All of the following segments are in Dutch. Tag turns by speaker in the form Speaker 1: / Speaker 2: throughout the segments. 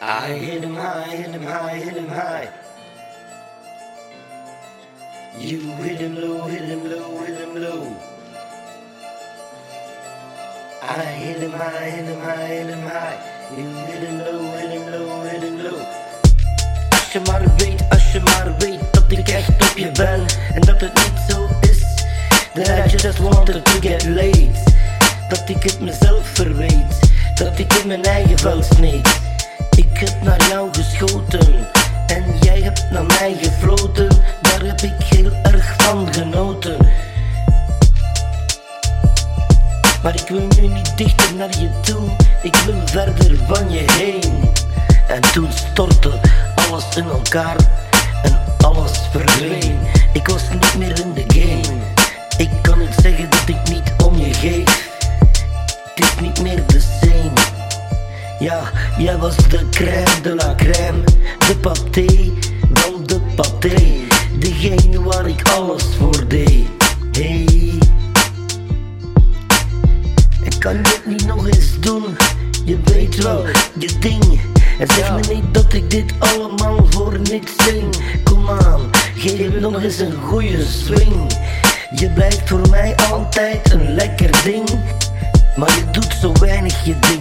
Speaker 1: I hit him high, hit him high, hit him high. You hit him low, hit him low, hit him low. I hit him high, hit him high, hit him high. You hit him low, hit him low, hit him low. Als je maar weet, als je maar weet dat ik echt op je ben en dat het niet zo is. That I just wanted to get laid. Dat ik het mezelf verweet, dat ik in mijn eigen vel sneed. Ik heb naar jou geschoten en jij hebt naar mij gefloten. Daar heb ik heel erg van genoten. Maar ik wil nu niet dichter naar je toe, ik wil verder van je heen. En toen stortte alles in elkaar en alles verdween. Ik was niet meer in de game. Ik kan niet zeggen dat ik niet om je geef. Het is niet meer de same. Ja, jij was de crème de la crème, de paté van de paté. Degene waar ik alles voor deed. Hey. Ik kan dit niet nog eens doen, je weet wel, je ding. En zeg me niet dat ik dit allemaal voor niks zing. Kom aan, geef me nog eens een goede swing. Je blijft voor mij altijd een lekker ding. Maar je doet zo weinig je ding.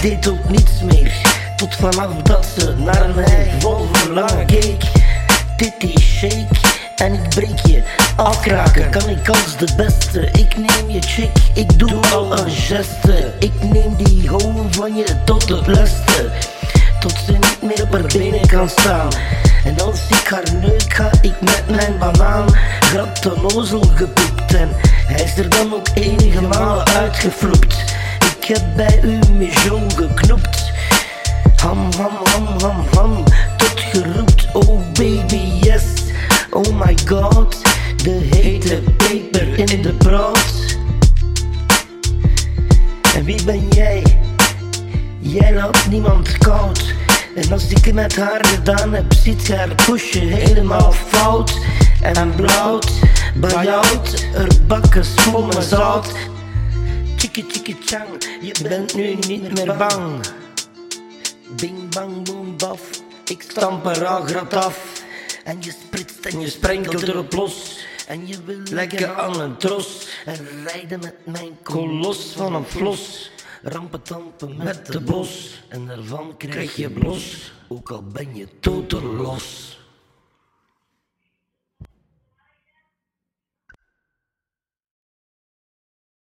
Speaker 1: Deed ook niets meer. Tot vanaf dat ze naar mij vol verlangen keek. Titty shake en ik breek je afkraken. Kan ik als de beste. Ik neem je chick, ik doe al een geste. Ik neem die hoon van je tot het beste. Tot ze niet meer op haar benen kan staan. En als ik haar neuk ga ik met mijn banaan. Grap de gepoept en hij is er dan ook enige malen uitgevloept. Heb bij u mijon geknoept. Ham, ham, ham, ham, ham, tot geroept, oh baby, yes. Oh my god, de hete peper in de brood. En wie ben jij? Jij laat niemand koud. En als ik het met haar gedaan heb, ziet haar pusje helemaal fout. En blauwt, bajouwt, er bakken schommel zout. Chiki chang, je bent nu niet meer bang. Bing bang boom baf, ik stamp er al af. En je spritst en je sprenkelt erop los. En je wil lekker aan een tros. En rijden met mijn kolos van een flos. Rampen tampen met de bos. En daarvan krijg je blos. Ook al ben je totaal los.